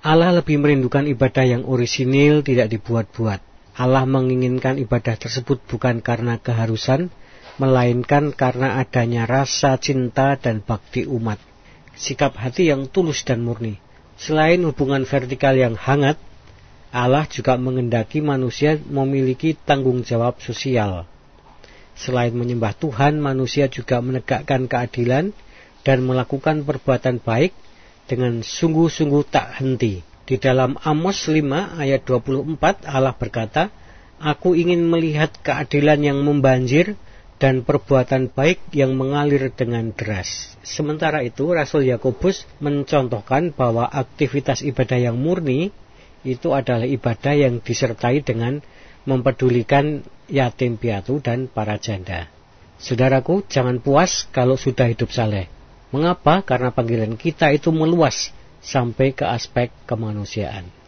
Allah lebih merindukan ibadah yang orisinil tidak dibuat-buat. Allah menginginkan ibadah tersebut bukan karena keharusan, melainkan karena adanya rasa cinta dan bakti umat. Sikap hati yang tulus dan murni. Selain hubungan vertikal yang hangat, Allah juga mengendaki manusia memiliki tanggung jawab sosial. Selain menyembah Tuhan, manusia juga menegakkan keadilan dan melakukan perbuatan baik dengan sungguh-sungguh tak henti. Di dalam Amos 5 ayat 24 Allah berkata, Aku ingin melihat keadilan yang membanjir dan perbuatan baik yang mengalir dengan deras. Sementara itu, Rasul Yakobus mencontohkan bahwa aktivitas ibadah yang murni itu adalah ibadah yang disertai dengan mempedulikan yatim piatu dan para janda. Saudaraku, jangan puas kalau sudah hidup saleh. Mengapa? Karena panggilan kita itu meluas sampai ke aspek kemanusiaan.